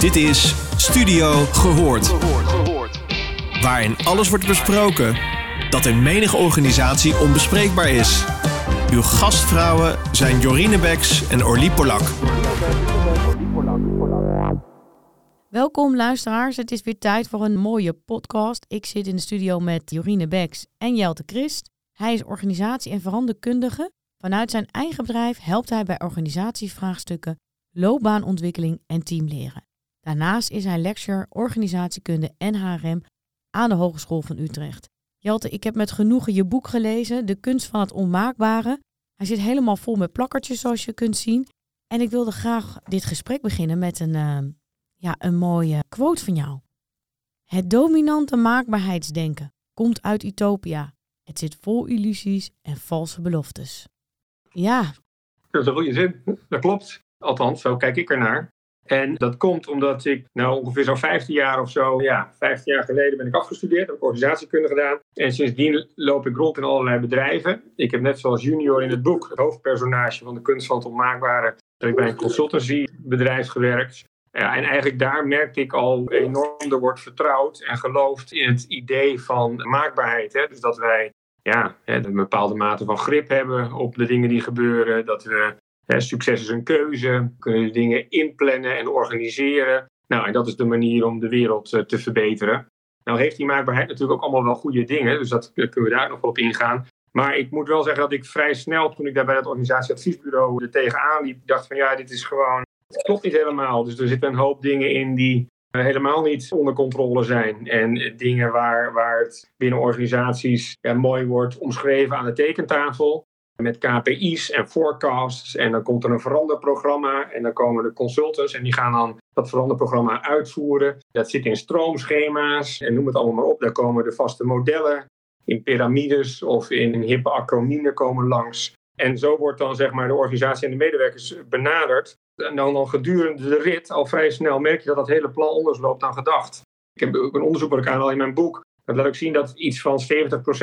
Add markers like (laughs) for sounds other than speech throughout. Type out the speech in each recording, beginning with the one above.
Dit is Studio Gehoord. Waarin alles wordt besproken dat in menige organisatie onbespreekbaar is. Uw gastvrouwen zijn Jorine Beks en Orlie Polak. Welkom luisteraars, het is weer tijd voor een mooie podcast. Ik zit in de studio met Jorine Beks en Jelte Christ. Hij is organisatie- en veranderkundige. Vanuit zijn eigen bedrijf helpt hij bij organisatievraagstukken, loopbaanontwikkeling en teamleren. Daarnaast is hij lecturer organisatiekunde en HRM aan de Hogeschool van Utrecht. Jelte, ik heb met genoegen je boek gelezen, De kunst van het onmaakbare. Hij zit helemaal vol met plakkertjes zoals je kunt zien. En ik wilde graag dit gesprek beginnen met een, uh, ja, een mooie quote van jou. Het dominante maakbaarheidsdenken komt uit Utopia. Het zit vol illusies en valse beloftes. Ja. Dat is een goede zin. Dat klopt. Althans, zo kijk ik ernaar. En dat komt omdat ik, nou ongeveer zo'n 15 jaar of zo, ja, 15 jaar geleden ben ik afgestudeerd, heb ik organisatiekunde gedaan. En sindsdien loop ik rond in allerlei bedrijven. Ik heb net zoals junior in het boek, het hoofdpersonage van de kunst van het onmaakbare, heb ik bij een consultancybedrijf gewerkt. Ja, en eigenlijk daar merkte ik al enorm, er wordt vertrouwd en geloofd in het idee van maakbaarheid. Hè? Dus dat wij ja, een bepaalde mate van grip hebben op de dingen die gebeuren. Dat we succes is een keuze. Kunnen dingen inplannen en organiseren. Nou, en dat is de manier om de wereld eh, te verbeteren. Nou heeft die maakbaarheid natuurlijk ook allemaal wel goede dingen, dus dat kunnen we daar nog wel op ingaan. Maar ik moet wel zeggen dat ik vrij snel, toen ik daar bij het organisatieadviesbureau er tegenaan liep, dacht van ja, dit is gewoon, het klopt niet helemaal. Dus er zitten een hoop dingen in die eh, helemaal niet onder controle zijn. En dingen waar, waar het binnen organisaties ja, mooi wordt omschreven aan de tekentafel met KPI's en forecasts. En dan komt er een veranderprogramma en dan komen de consultants en die gaan dan dat veranderprogramma uitvoeren. Dat zit in stroomschema's en noem het allemaal maar op. Daar komen de vaste modellen in piramides of in hippe acroniemen komen langs. En zo wordt dan zeg maar de organisatie en de medewerkers benaderd. En dan, gedurende de rit al vrij snel merk je dat dat hele plan anders loopt dan gedacht. Ik heb ook een onderzoek wat ik aanhaal in mijn boek. Dat laat ook zien dat iets van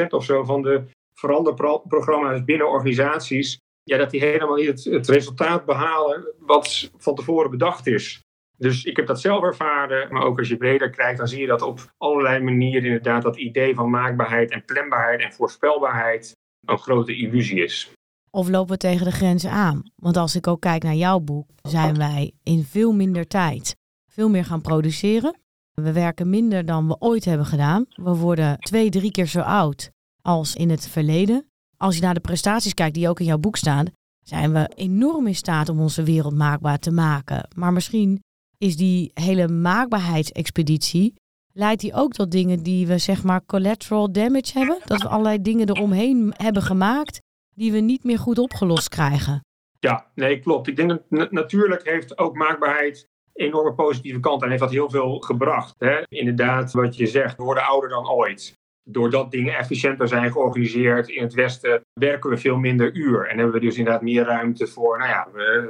70% of zo van de veranderprogramma's binnen organisaties, ja, dat die helemaal niet het, het, resultaat behalen wat van tevoren bedacht is. Dus ik heb dat zelf ervaren, maar ook als je breder kijkt, dan zie je dat op allerlei manieren inderdaad dat idee van maakbaarheid en planbaarheid en voorspelbaarheid een grote illusie is. Of lopen we tegen de grenzen aan? Want als ik ook kijk naar jouw boek, zijn wij in veel minder tijd veel meer gaan produceren. We werken minder dan we ooit hebben gedaan. We worden twee, drie keer zo oud als in het verleden. Als je naar de prestaties kijkt die ook in jouw boek staan, zijn we enorm in staat om onze wereld maakbaar te maken. Maar misschien is die hele maakbaarheidsexpeditie, leidt die ook tot dingen die we zeg maar collateral damage hebben? Dat we allerlei dingen eromheen hebben gemaakt die we niet meer goed opgelost krijgen. Ja, nee, klopt. Ik denk dat natuurlijk heeft ook maakbaarheid enorme positieve kant en heeft dat heel veel gebracht. Hè? Inderdaad, wat je zegt, we worden ouder dan ooit doordat dingen efficiënter zijn georganiseerd in het Westen, werken we veel minder uur. En hebben we dus inderdaad meer ruimte voor nou ja,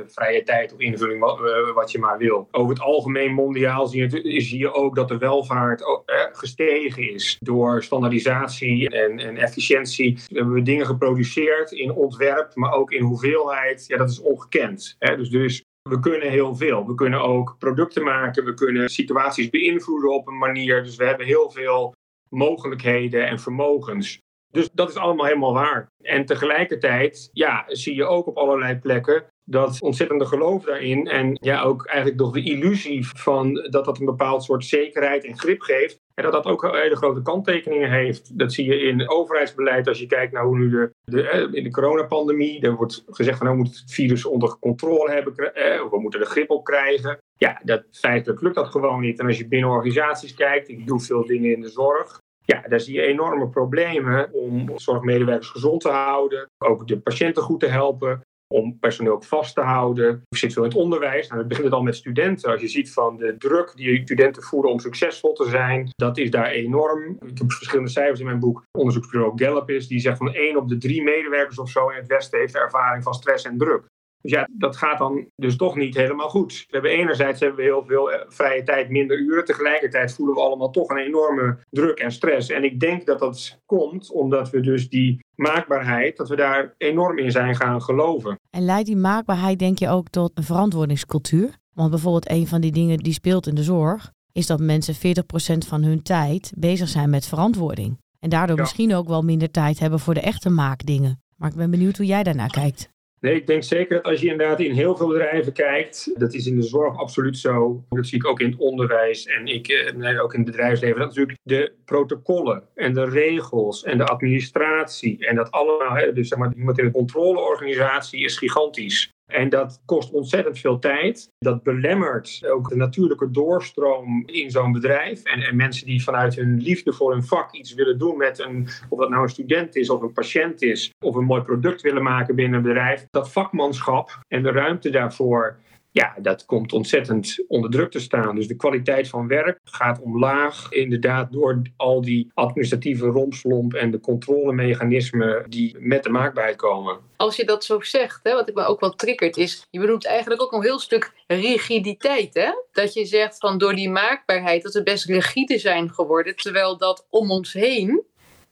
vrije tijd of invulling, wat, eh, wat je maar wil. Over het algemeen mondiaal zie je, zie je ook dat de welvaart eh, gestegen is door standaardisatie en, en efficiëntie. We hebben dingen geproduceerd in ontwerp, maar ook in hoeveelheid. Ja, dat is ongekend. Hè? Dus, dus we kunnen heel veel. We kunnen ook producten maken. We kunnen situaties beïnvloeden op een manier. Dus we hebben heel veel mogelijkheden en vermogens. Dus dat is allemaal helemaal waar. En tegelijkertijd ja, zie je ook op allerlei plekken dat ontzettende geloof daarin. En ja, ook eigenlijk nog de illusie van dat dat een bepaald soort zekerheid en grip geeft. En dat dat ook hele grote kanttekeningen heeft. Dat zie je in overheidsbeleid als je kijkt naar hoe nu de, de eh, in de coronapandemie. Er wordt gezegd van nou moet het virus onder controle hebben. Eh, we moeten er grip op krijgen. Ja, dat, feitelijk lukt dat gewoon niet. En als je binnen organisaties kijkt, ik doe veel dingen in de zorg. Ja, daar zie je enorme problemen om zorgmedewerkers gezond te houden. Ook de patiënten goed te helpen om personeel vast te houden. Ik zit veel in het onderwijs. Nou, het begint al met studenten. Als je ziet van de druk die studenten voelen om succesvol te zijn, dat is daar enorm. Ik heb verschillende cijfers in mijn boek. Onderzoeksbureau Gallup is, die zegt van één op de drie medewerkers of zo in het Westen heeft ervaring van stress en druk. Dus ja, dat gaat dan dus toch niet helemaal goed. We hebben enerzijds hebben we heel veel eh, vrije tijd, minder uren. Tegelijkertijd voelen we allemaal toch een enorme druk en stress. En ik denk dat dat komt omdat we dus die maakbaarheid, dat we daar enorm in zijn gaan geloven. En leidt die maakbaarheid denk je ook tot een verantwoordingscultuur? Want bijvoorbeeld een van die dingen die speelt in de zorg, is dat mensen 40% van hun tijd bezig zijn met verantwoording. En daardoor Ja. misschien ook wel minder tijd hebben voor de echte maakdingen. Maar ik ben benieuwd hoe jij daarnaar kijkt. Nee, ik denk zeker dat als je inderdaad in heel veel bedrijven kijkt, dat is in de zorg absoluut zo. Dat zie ik ook in het onderwijs en ik, eh, ook in het bedrijfsleven. Dat natuurlijk de protocollen en de regels en de administratie en dat allemaal, dus zeg maar, in een controleorganisatie is gigantisch. En dat kost ontzettend veel tijd. Dat belemmert ook de natuurlijke doorstroom in zo'n bedrijf. En, en mensen die vanuit hun liefde voor hun vak iets willen doen met een, of dat nou een student is of een patiënt is, of een mooi product willen maken binnen een bedrijf. Dat vakmanschap en de ruimte daarvoor, ja, dat komt ontzettend onder druk te staan. Dus de kwaliteit van werk gaat omlaag, inderdaad, door al die administratieve rompslomp en de controlemechanismen die met de maakbaarheid komen. Als je dat zo zegt, hè, wat ik me ook wel triggert, is je benoemt eigenlijk ook een heel stuk rigiditeit. Hè? Dat je zegt van door die maakbaarheid dat we best rigide zijn geworden, terwijl dat om ons heen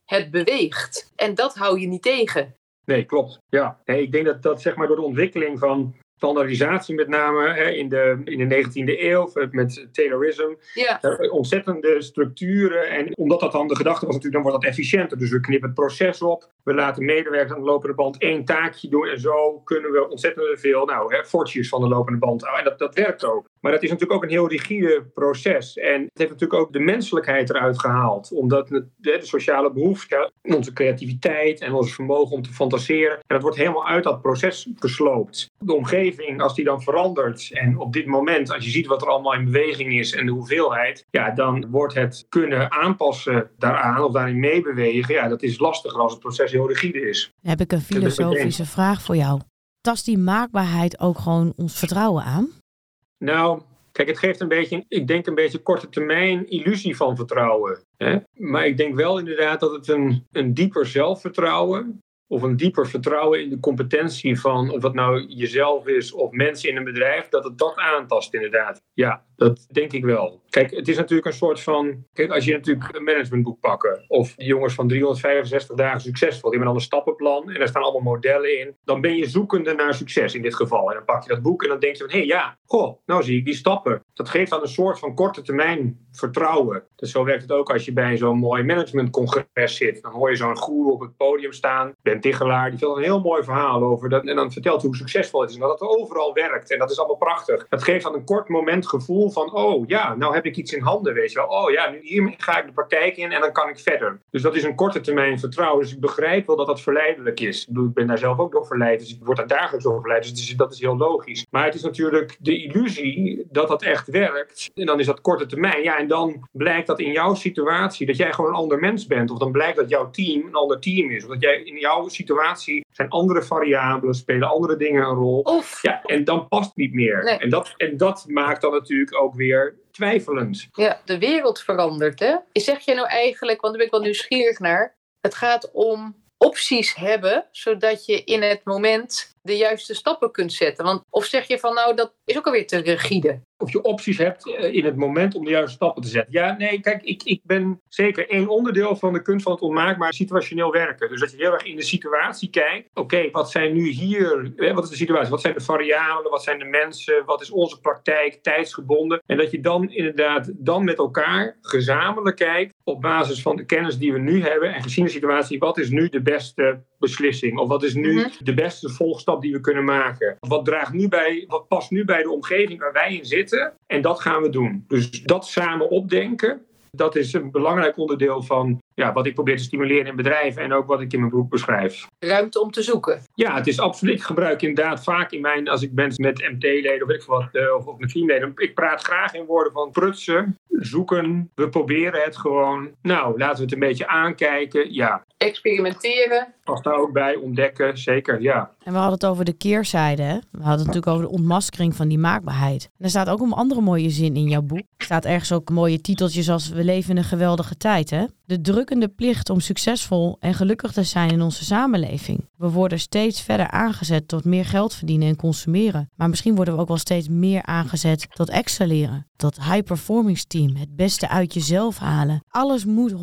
het beweegt. En dat hou je niet tegen. Nee, klopt. Ja. Nee, ik denk dat dat zeg maar door de ontwikkeling van standaardisatie met name hè, in, de, in de 19e eeuw eh, met Taylorism, Ja, eh, ontzettende structuren en omdat dat dan de gedachte was natuurlijk, dan wordt dat efficiënter. Dus we knippen het proces op, we laten medewerkers aan de lopende band één taakje doen en zo kunnen we ontzettend veel, nou, hè, fortjes van de lopende band houden. En dat, dat werkt ook. Maar dat is natuurlijk ook een heel rigide proces. En het heeft natuurlijk ook de menselijkheid eruit gehaald. Omdat de, de sociale behoeften, onze creativiteit en ons vermogen om te fantaseren. En dat wordt helemaal uit dat proces gesloopt. De omgeving, als die dan verandert. En op dit moment, als je ziet wat er allemaal in beweging is en de hoeveelheid. Ja, dan wordt het kunnen aanpassen daaraan of daarin meebewegen. Ja, dat is lastiger als het proces heel rigide is. Dan heb ik een filosofische vraag voor jou. Tast die maakbaarheid ook gewoon ons vertrouwen aan? Nou, kijk, het geeft een beetje, ik denk een beetje korte termijn illusie van vertrouwen. Hè? Maar ik denk wel inderdaad dat het een, een dieper zelfvertrouwen of een dieper vertrouwen in de competentie van of het nou jezelf is of mensen in een bedrijf, dat het dat aantast inderdaad. Ja, dat denk ik wel. Kijk, het is natuurlijk een soort van, kijk, als je natuurlijk een managementboek pakken of jongens van 365 dagen succesvol, die hebben dan een stappenplan en daar staan allemaal modellen in, dan ben je zoekende naar succes in dit geval. En dan pak je dat boek en dan denk je van, hé hey, ja, goh, nou zie ik die stappen. Dat geeft dan een soort van korte termijn vertrouwen. Dus zo werkt het ook als je bij zo'n mooi managementcongres zit. Dan hoor je zo'n goeroe op het podium staan, Ben Tichelaar, die vertelt een heel mooi verhaal over dat. En dan vertelt hoe succesvol het is en dat het overal werkt. En dat is allemaal prachtig. Dat geeft dan een kort moment gevoel van, oh ja, nou heb ik iets in handen, weet je wel. Oh ja, nu hier ga ik de praktijk in en dan kan ik verder. Dus dat is een korte termijn vertrouwen. Dus ik begrijp wel dat dat verleidelijk is. Ik, bedoel, ik ben daar zelf ook door verleid, dus ik word daar dagelijks door verleid. Dus dat is heel logisch. Maar het is natuurlijk de illusie dat dat echt werkt. En dan is dat korte termijn. Ja, en dan blijkt dat in jouw situatie dat jij gewoon een ander mens bent. Of dan blijkt dat jouw team een ander team is. Of dat jij in jouw situatie zijn andere variabelen, spelen andere dingen een rol. of Ja, en dan past het niet meer. Nee. En, dat, en dat maakt dan natuurlijk ook weer twijfelend. ja, de wereld verandert. Hè? Zeg je nou eigenlijk, want daar ben ik wel nieuwsgierig naar, het gaat om opties hebben, zodat je in het moment de juiste stappen kunt zetten. Want, of zeg je van nou, dat is ook alweer te rigide. Of je opties hebt eh, in het moment om de juiste stappen te zetten. Ja, nee, kijk, ik, ik ben zeker één onderdeel van de kunst van het onmaakbaar situationeel werken. Dus dat je heel erg in de situatie kijkt. Oké, wat zijn nu hier, wat is de situatie? Wat zijn de variabelen? Wat zijn de mensen? Wat is onze praktijk? Tijdsgebonden. En dat je dan inderdaad dan met elkaar gezamenlijk kijkt op basis van de kennis die we nu hebben en gezien de situatie, wat is nu de beste beslissing? Of wat is nu Mhm. de beste volgstap die we kunnen maken? Wat draagt nu bij, wat past nu bij de omgeving waar wij in zitten? En dat gaan we doen. Dus dat samen opdenken, dat is een belangrijk onderdeel van ja, wat ik probeer te stimuleren in bedrijven en ook wat ik in mijn boek beschrijf. Ruimte om te zoeken. Ja, het is absoluut. Ik gebruik inderdaad vaak in mijn, als ik ben met MT-leden of weet ik wat, eh, of, of met teamleden. Ik praat graag in woorden van prutsen, zoeken. We proberen het gewoon. Nou, laten we het een beetje aankijken. Ja, Experimenteren. past daar ook bij. Ontdekken, zeker, ja. En we hadden het over de keerzijde. Hè? We hadden het natuurlijk over de ontmaskering van die maakbaarheid. En er staat ook een andere mooie zin in jouw boek. Er staat ergens ook mooie titeltjes als We leven in een geweldige tijd. Hè? De druk drukkende plicht om succesvol en gelukkig te zijn in onze samenleving. We worden steeds verder aangezet tot meer geld verdienen en consumeren. Maar misschien worden we ook wel steeds meer aangezet tot excelleren. Tot high performance team, het beste uit jezelf halen. Alles moet 100%.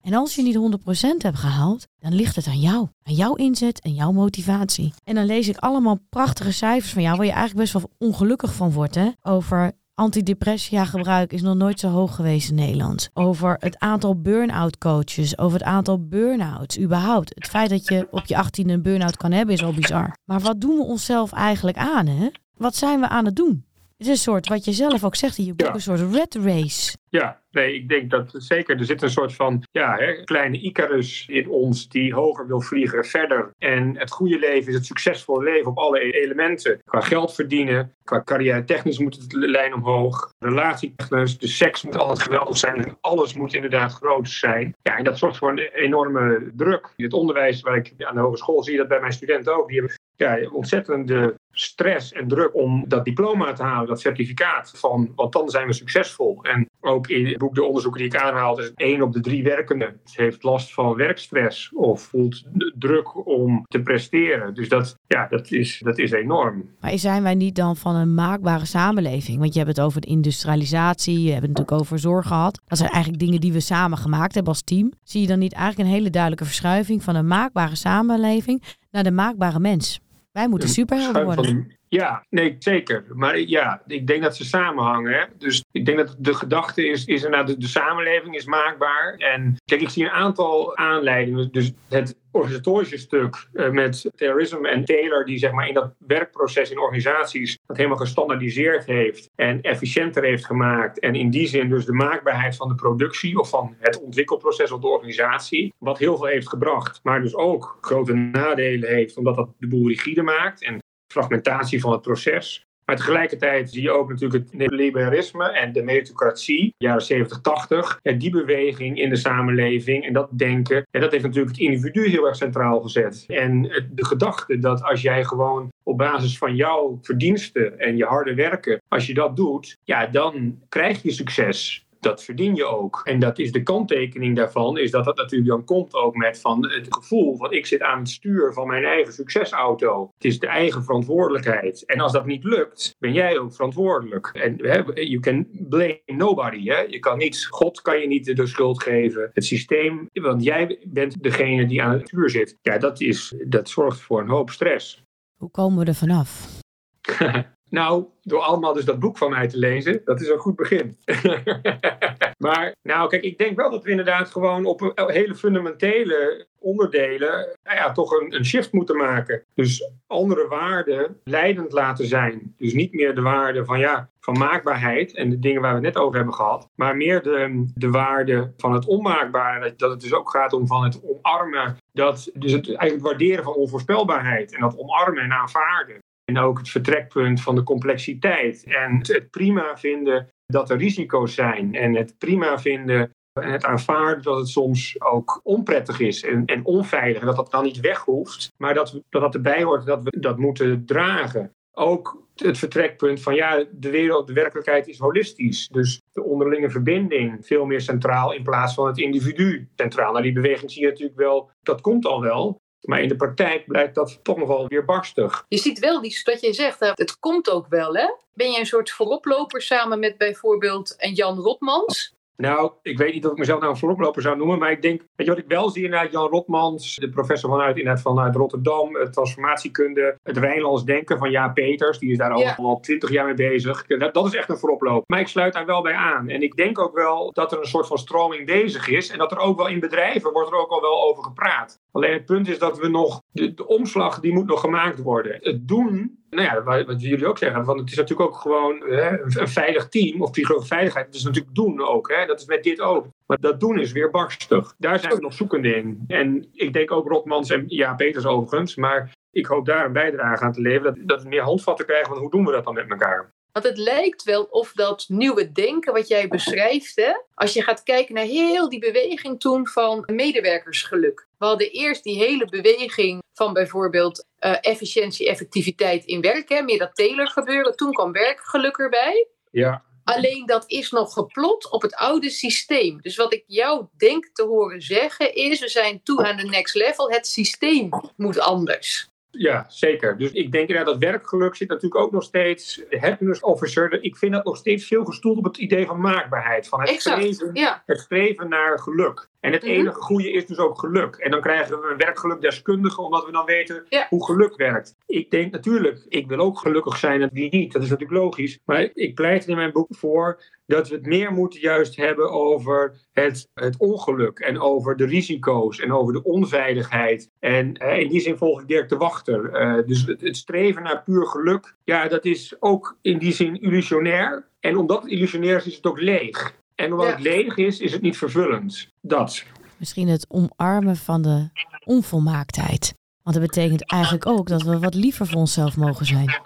En als je niet 100% hebt gehaald, dan ligt het aan jou. Aan jouw inzet en jouw motivatie. En dan lees ik allemaal prachtige cijfers van jou, waar je eigenlijk best wel ongelukkig van wordt. Hè? Over antidepressia gebruik is nog nooit zo hoog geweest in Nederland. Over het aantal burn-out coaches, over het aantal burn-outs überhaupt. Het feit dat je op je 18 een burn-out kan hebben is al bizar. Maar wat doen we onszelf eigenlijk aan, hè? Wat zijn we aan het doen? Het is een soort, wat je zelf ook zegt in je boek, Ja. een soort red race. Ja, nee, ik denk dat zeker. Er zit een soort van ja, hè, kleine Icarus in ons die hoger wil vliegen, verder. En het goede leven is het succesvolle leven op alle elementen. Qua geld verdienen, qua carrière technisch moet het de lijn omhoog. Relatietechnisch, de seks moet altijd geweldig zijn. En alles moet inderdaad groot zijn. Ja, en dat zorgt voor een enorme druk. In het onderwijs, waar ik aan de hogeschool zie je dat bij mijn studenten ook. Die hebben ja, ontzettende stress en druk om dat diploma te halen, dat certificaat van, want dan zijn we succesvol. En ook in het boek de onderzoeken die ik aanhaal, is één op de drie werkenden heeft last van werkstress of voelt druk om te presteren. Dus dat, ja, dat, is, dat is enorm. Maar zijn wij niet dan van een maakbare samenleving? Want je hebt het over de industrialisatie, je hebt het natuurlijk over zorg gehad. Dat zijn eigenlijk dingen die we samen gemaakt hebben als team. Zie je dan niet eigenlijk een hele duidelijke verschuiving van een maakbare samenleving naar de maakbare mens? Wij moeten superhelden worden. Ja, nee, zeker. Maar ja, ik denk dat ze samenhangen. Hè? Dus ik denk dat de gedachte is, is inderdaad, de, de samenleving is maakbaar. En kijk, ik zie een aantal aanleidingen. Dus het organisatorische stuk eh, met terrorisme en Taylor, die zeg maar in dat werkproces in organisaties dat helemaal gestandardiseerd heeft en efficiënter heeft gemaakt. En in die zin dus de maakbaarheid van de productie of van het ontwikkelproces op de organisatie, wat heel veel heeft gebracht, maar dus ook grote nadelen heeft, omdat dat de boel rigide maakt en fragmentatie van het proces. Maar tegelijkertijd zie je ook natuurlijk het neoliberalisme en de meritocratie, jaren 70, 80. En die beweging in de samenleving en dat denken, en dat heeft natuurlijk het individu heel erg centraal gezet. En de gedachte dat als jij gewoon op basis van jouw verdiensten en je harde werken, als je dat doet, ja, dan krijg je succes dat verdien je ook. En dat is de kanttekening daarvan, is dat dat natuurlijk dan komt ook met van het gevoel van ik zit aan het stuur van mijn eigen succesauto. Het is de eigen verantwoordelijkheid. En als dat niet lukt, ben jij ook verantwoordelijk. En you can blame nobody. Hè? Je kan niet, God kan je niet de schuld geven. Het systeem, want jij bent degene die aan het stuur zit. Ja, dat, is, dat zorgt voor een hoop stress. Hoe komen we er vanaf? (laughs) Nou, door allemaal dus dat boek van mij te lezen, dat is een goed begin. (laughs) maar, nou, kijk, ik denk wel dat we inderdaad gewoon op een- hele fundamentele onderdelen, nou ja, toch een, een shift moeten maken. Dus andere waarden leidend laten zijn. Dus niet meer de waarde van, ja, van maakbaarheid en de dingen waar we het net over hebben gehad, maar meer de, de waarde van het onmaakbare. Dat het dus ook gaat om van het omarmen, dat, dus het eigenlijk waarderen van onvoorspelbaarheid en dat omarmen en aanvaarden. En ook het vertrekpunt van de complexiteit. En het- prima vinden dat er risico's zijn. En het prima vinden en het aanvaarden dat het soms ook onprettig is en, en onveilig. En dat dat dan niet weg hoeft. Maar dat, dat dat erbij hoort dat we dat moeten dragen. Ook het vertrekpunt van ja, de wereld, de werkelijkheid is holistisch. Dus de onderlinge verbinding veel meer centraal in plaats van het individu centraal. Nou, die beweging zie je natuurlijk wel, dat komt al wel. Maar in de praktijk blijkt dat toch nogal weer barstig. Je ziet wel die, wat je zegt, hè, het komt ook wel, hè? Ben je een soort vooroploper samen met bijvoorbeeld een Jan Rotmans? Nou, ik weet niet of ik mezelf nou een vooroploper zou noemen, maar ik denk, weet je wat ik wel zie inderdaad, Jan Rotmans, de professor vanuit, inderdaad vanuit Rotterdam, het transformatiekunde, het Rijnlands denken van Ja Peters, die is daar Ja. al al twintig jaar mee bezig. Dat, dat is echt een vooroploper. Maar ik sluit daar wel bij aan. En ik denk ook wel dat er een soort van stroming bezig is en dat er ook wel in bedrijven wordt er ook al wel over gepraat. Alleen het punt is dat we nog, de, omslag die moet nog gemaakt worden. Het doen, nou ja, wat jullie ook zeggen, van het is natuurlijk ook gewoon hè, een, een veilig team of psychologische veiligheid. Het is natuurlijk doen ook, hè, dat is met dit ook. Maar dat doen is weer barstig. Daar zijn we nog zoekende in. En ik denk ook Rotmans en ja, Peters overigens, maar ik hoop daar een bijdrage aan te leveren. Dat, dat we meer handvatten krijgen van hoe doen we dat dan met elkaar. Want het lijkt wel of dat nieuwe denken wat jij beschrijft, hè, als je gaat kijken naar heel die beweging toen van medewerkersgeluk. We hadden eerst die hele beweging van bijvoorbeeld eh, efficiëntie, effectiviteit in werk, hè, meer dat Taylor gebeuren. Toen kwam werkgeluk erbij. Ja, Alleen dat is nog geplot op het oude systeem. Dus wat ik jou denk te horen zeggen is: we zijn toe aan de next level. Het systeem moet anders. Ja, zeker. Dus ik denk inderdaad dat werkgeluk zit natuurlijk ook nog steeds. De happiness officer, ik vind dat nog steeds veel gestoeld op het idee van maakbaarheid. Van het, Exact, streven, ja. het streven naar geluk. En het Mhm. enige goede is dus ook geluk. En dan krijgen we een werkgelukdeskundige, omdat we dan weten Ja. hoe geluk werkt. Ik denk natuurlijk, ik wil ook gelukkig zijn en wie niet. Dat is natuurlijk logisch. Maar ik pleit in mijn boek voor dat we het meer moeten juist hebben over het, het ongeluk. En over de risico's en over de onveiligheid. En eh, in die zin volg ik Dirk de Wachter. Eh, dus het, het streven naar puur geluk, ja, dat is ook in die zin illusionair. En omdat het illusionair is, is het ook leeg. En omdat Ja. het leeg is, is het niet vervullend. Dat. Misschien het omarmen van de onvolmaaktheid. Want dat betekent eigenlijk ook dat we wat liever voor onszelf mogen zijn.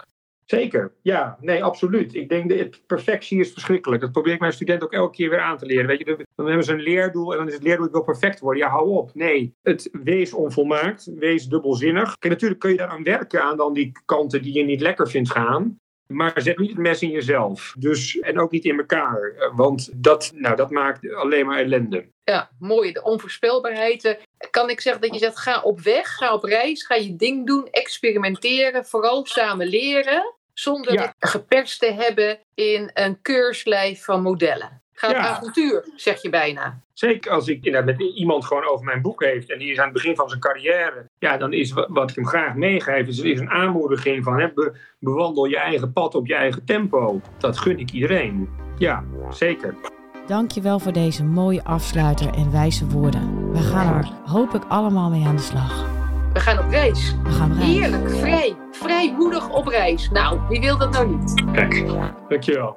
Zeker, ja, nee, absoluut. Ik denk dat perfectie is verschrikkelijk. Dat probeer ik mijn studenten ook elke keer weer aan te leren. Weet je, dan hebben ze een leerdoel en dan is het leerdoel ik wil perfect worden. Ja, hou op. Nee, het wees onvolmaakt, wees dubbelzinnig. Kijk, natuurlijk kun je daaraan werken aan dan die kanten die je niet lekker vindt gaan. Maar zet niet het mes in jezelf. Dus, en ook niet in elkaar. Eh, Want dat, nou, dat maakt alleen maar ellende. Ja, mooi. De onvoorspelbaarheid. eh, Kan ik zeggen dat je zegt, ga op weg, ga op reis, ga je ding doen, experimenteren, vooral samen leren, zonder Ja. het geperst te hebben in een keurslijf van modellen. Ga op Ja. avontuur, zeg je bijna. Zeker als ik inderdaad met iemand gewoon over mijn boek heeft en die is aan het begin van zijn carrière, ja, dan is wa- wat ik hem graag meegeef, is, is een aanmoediging van hè, be- bewandel je eigen pad op je eigen tempo. Dat gun ik iedereen. Ja, zeker. Dankjewel voor deze mooie afsluiter en wijze woorden. We gaan er hopelijk allemaal mee aan de slag. We gaan op reis. We gaan rijden. Heerlijk, vrij, vrijmoedig op reis. Nou, wie wil dat nou niet? Kijk, dankjewel.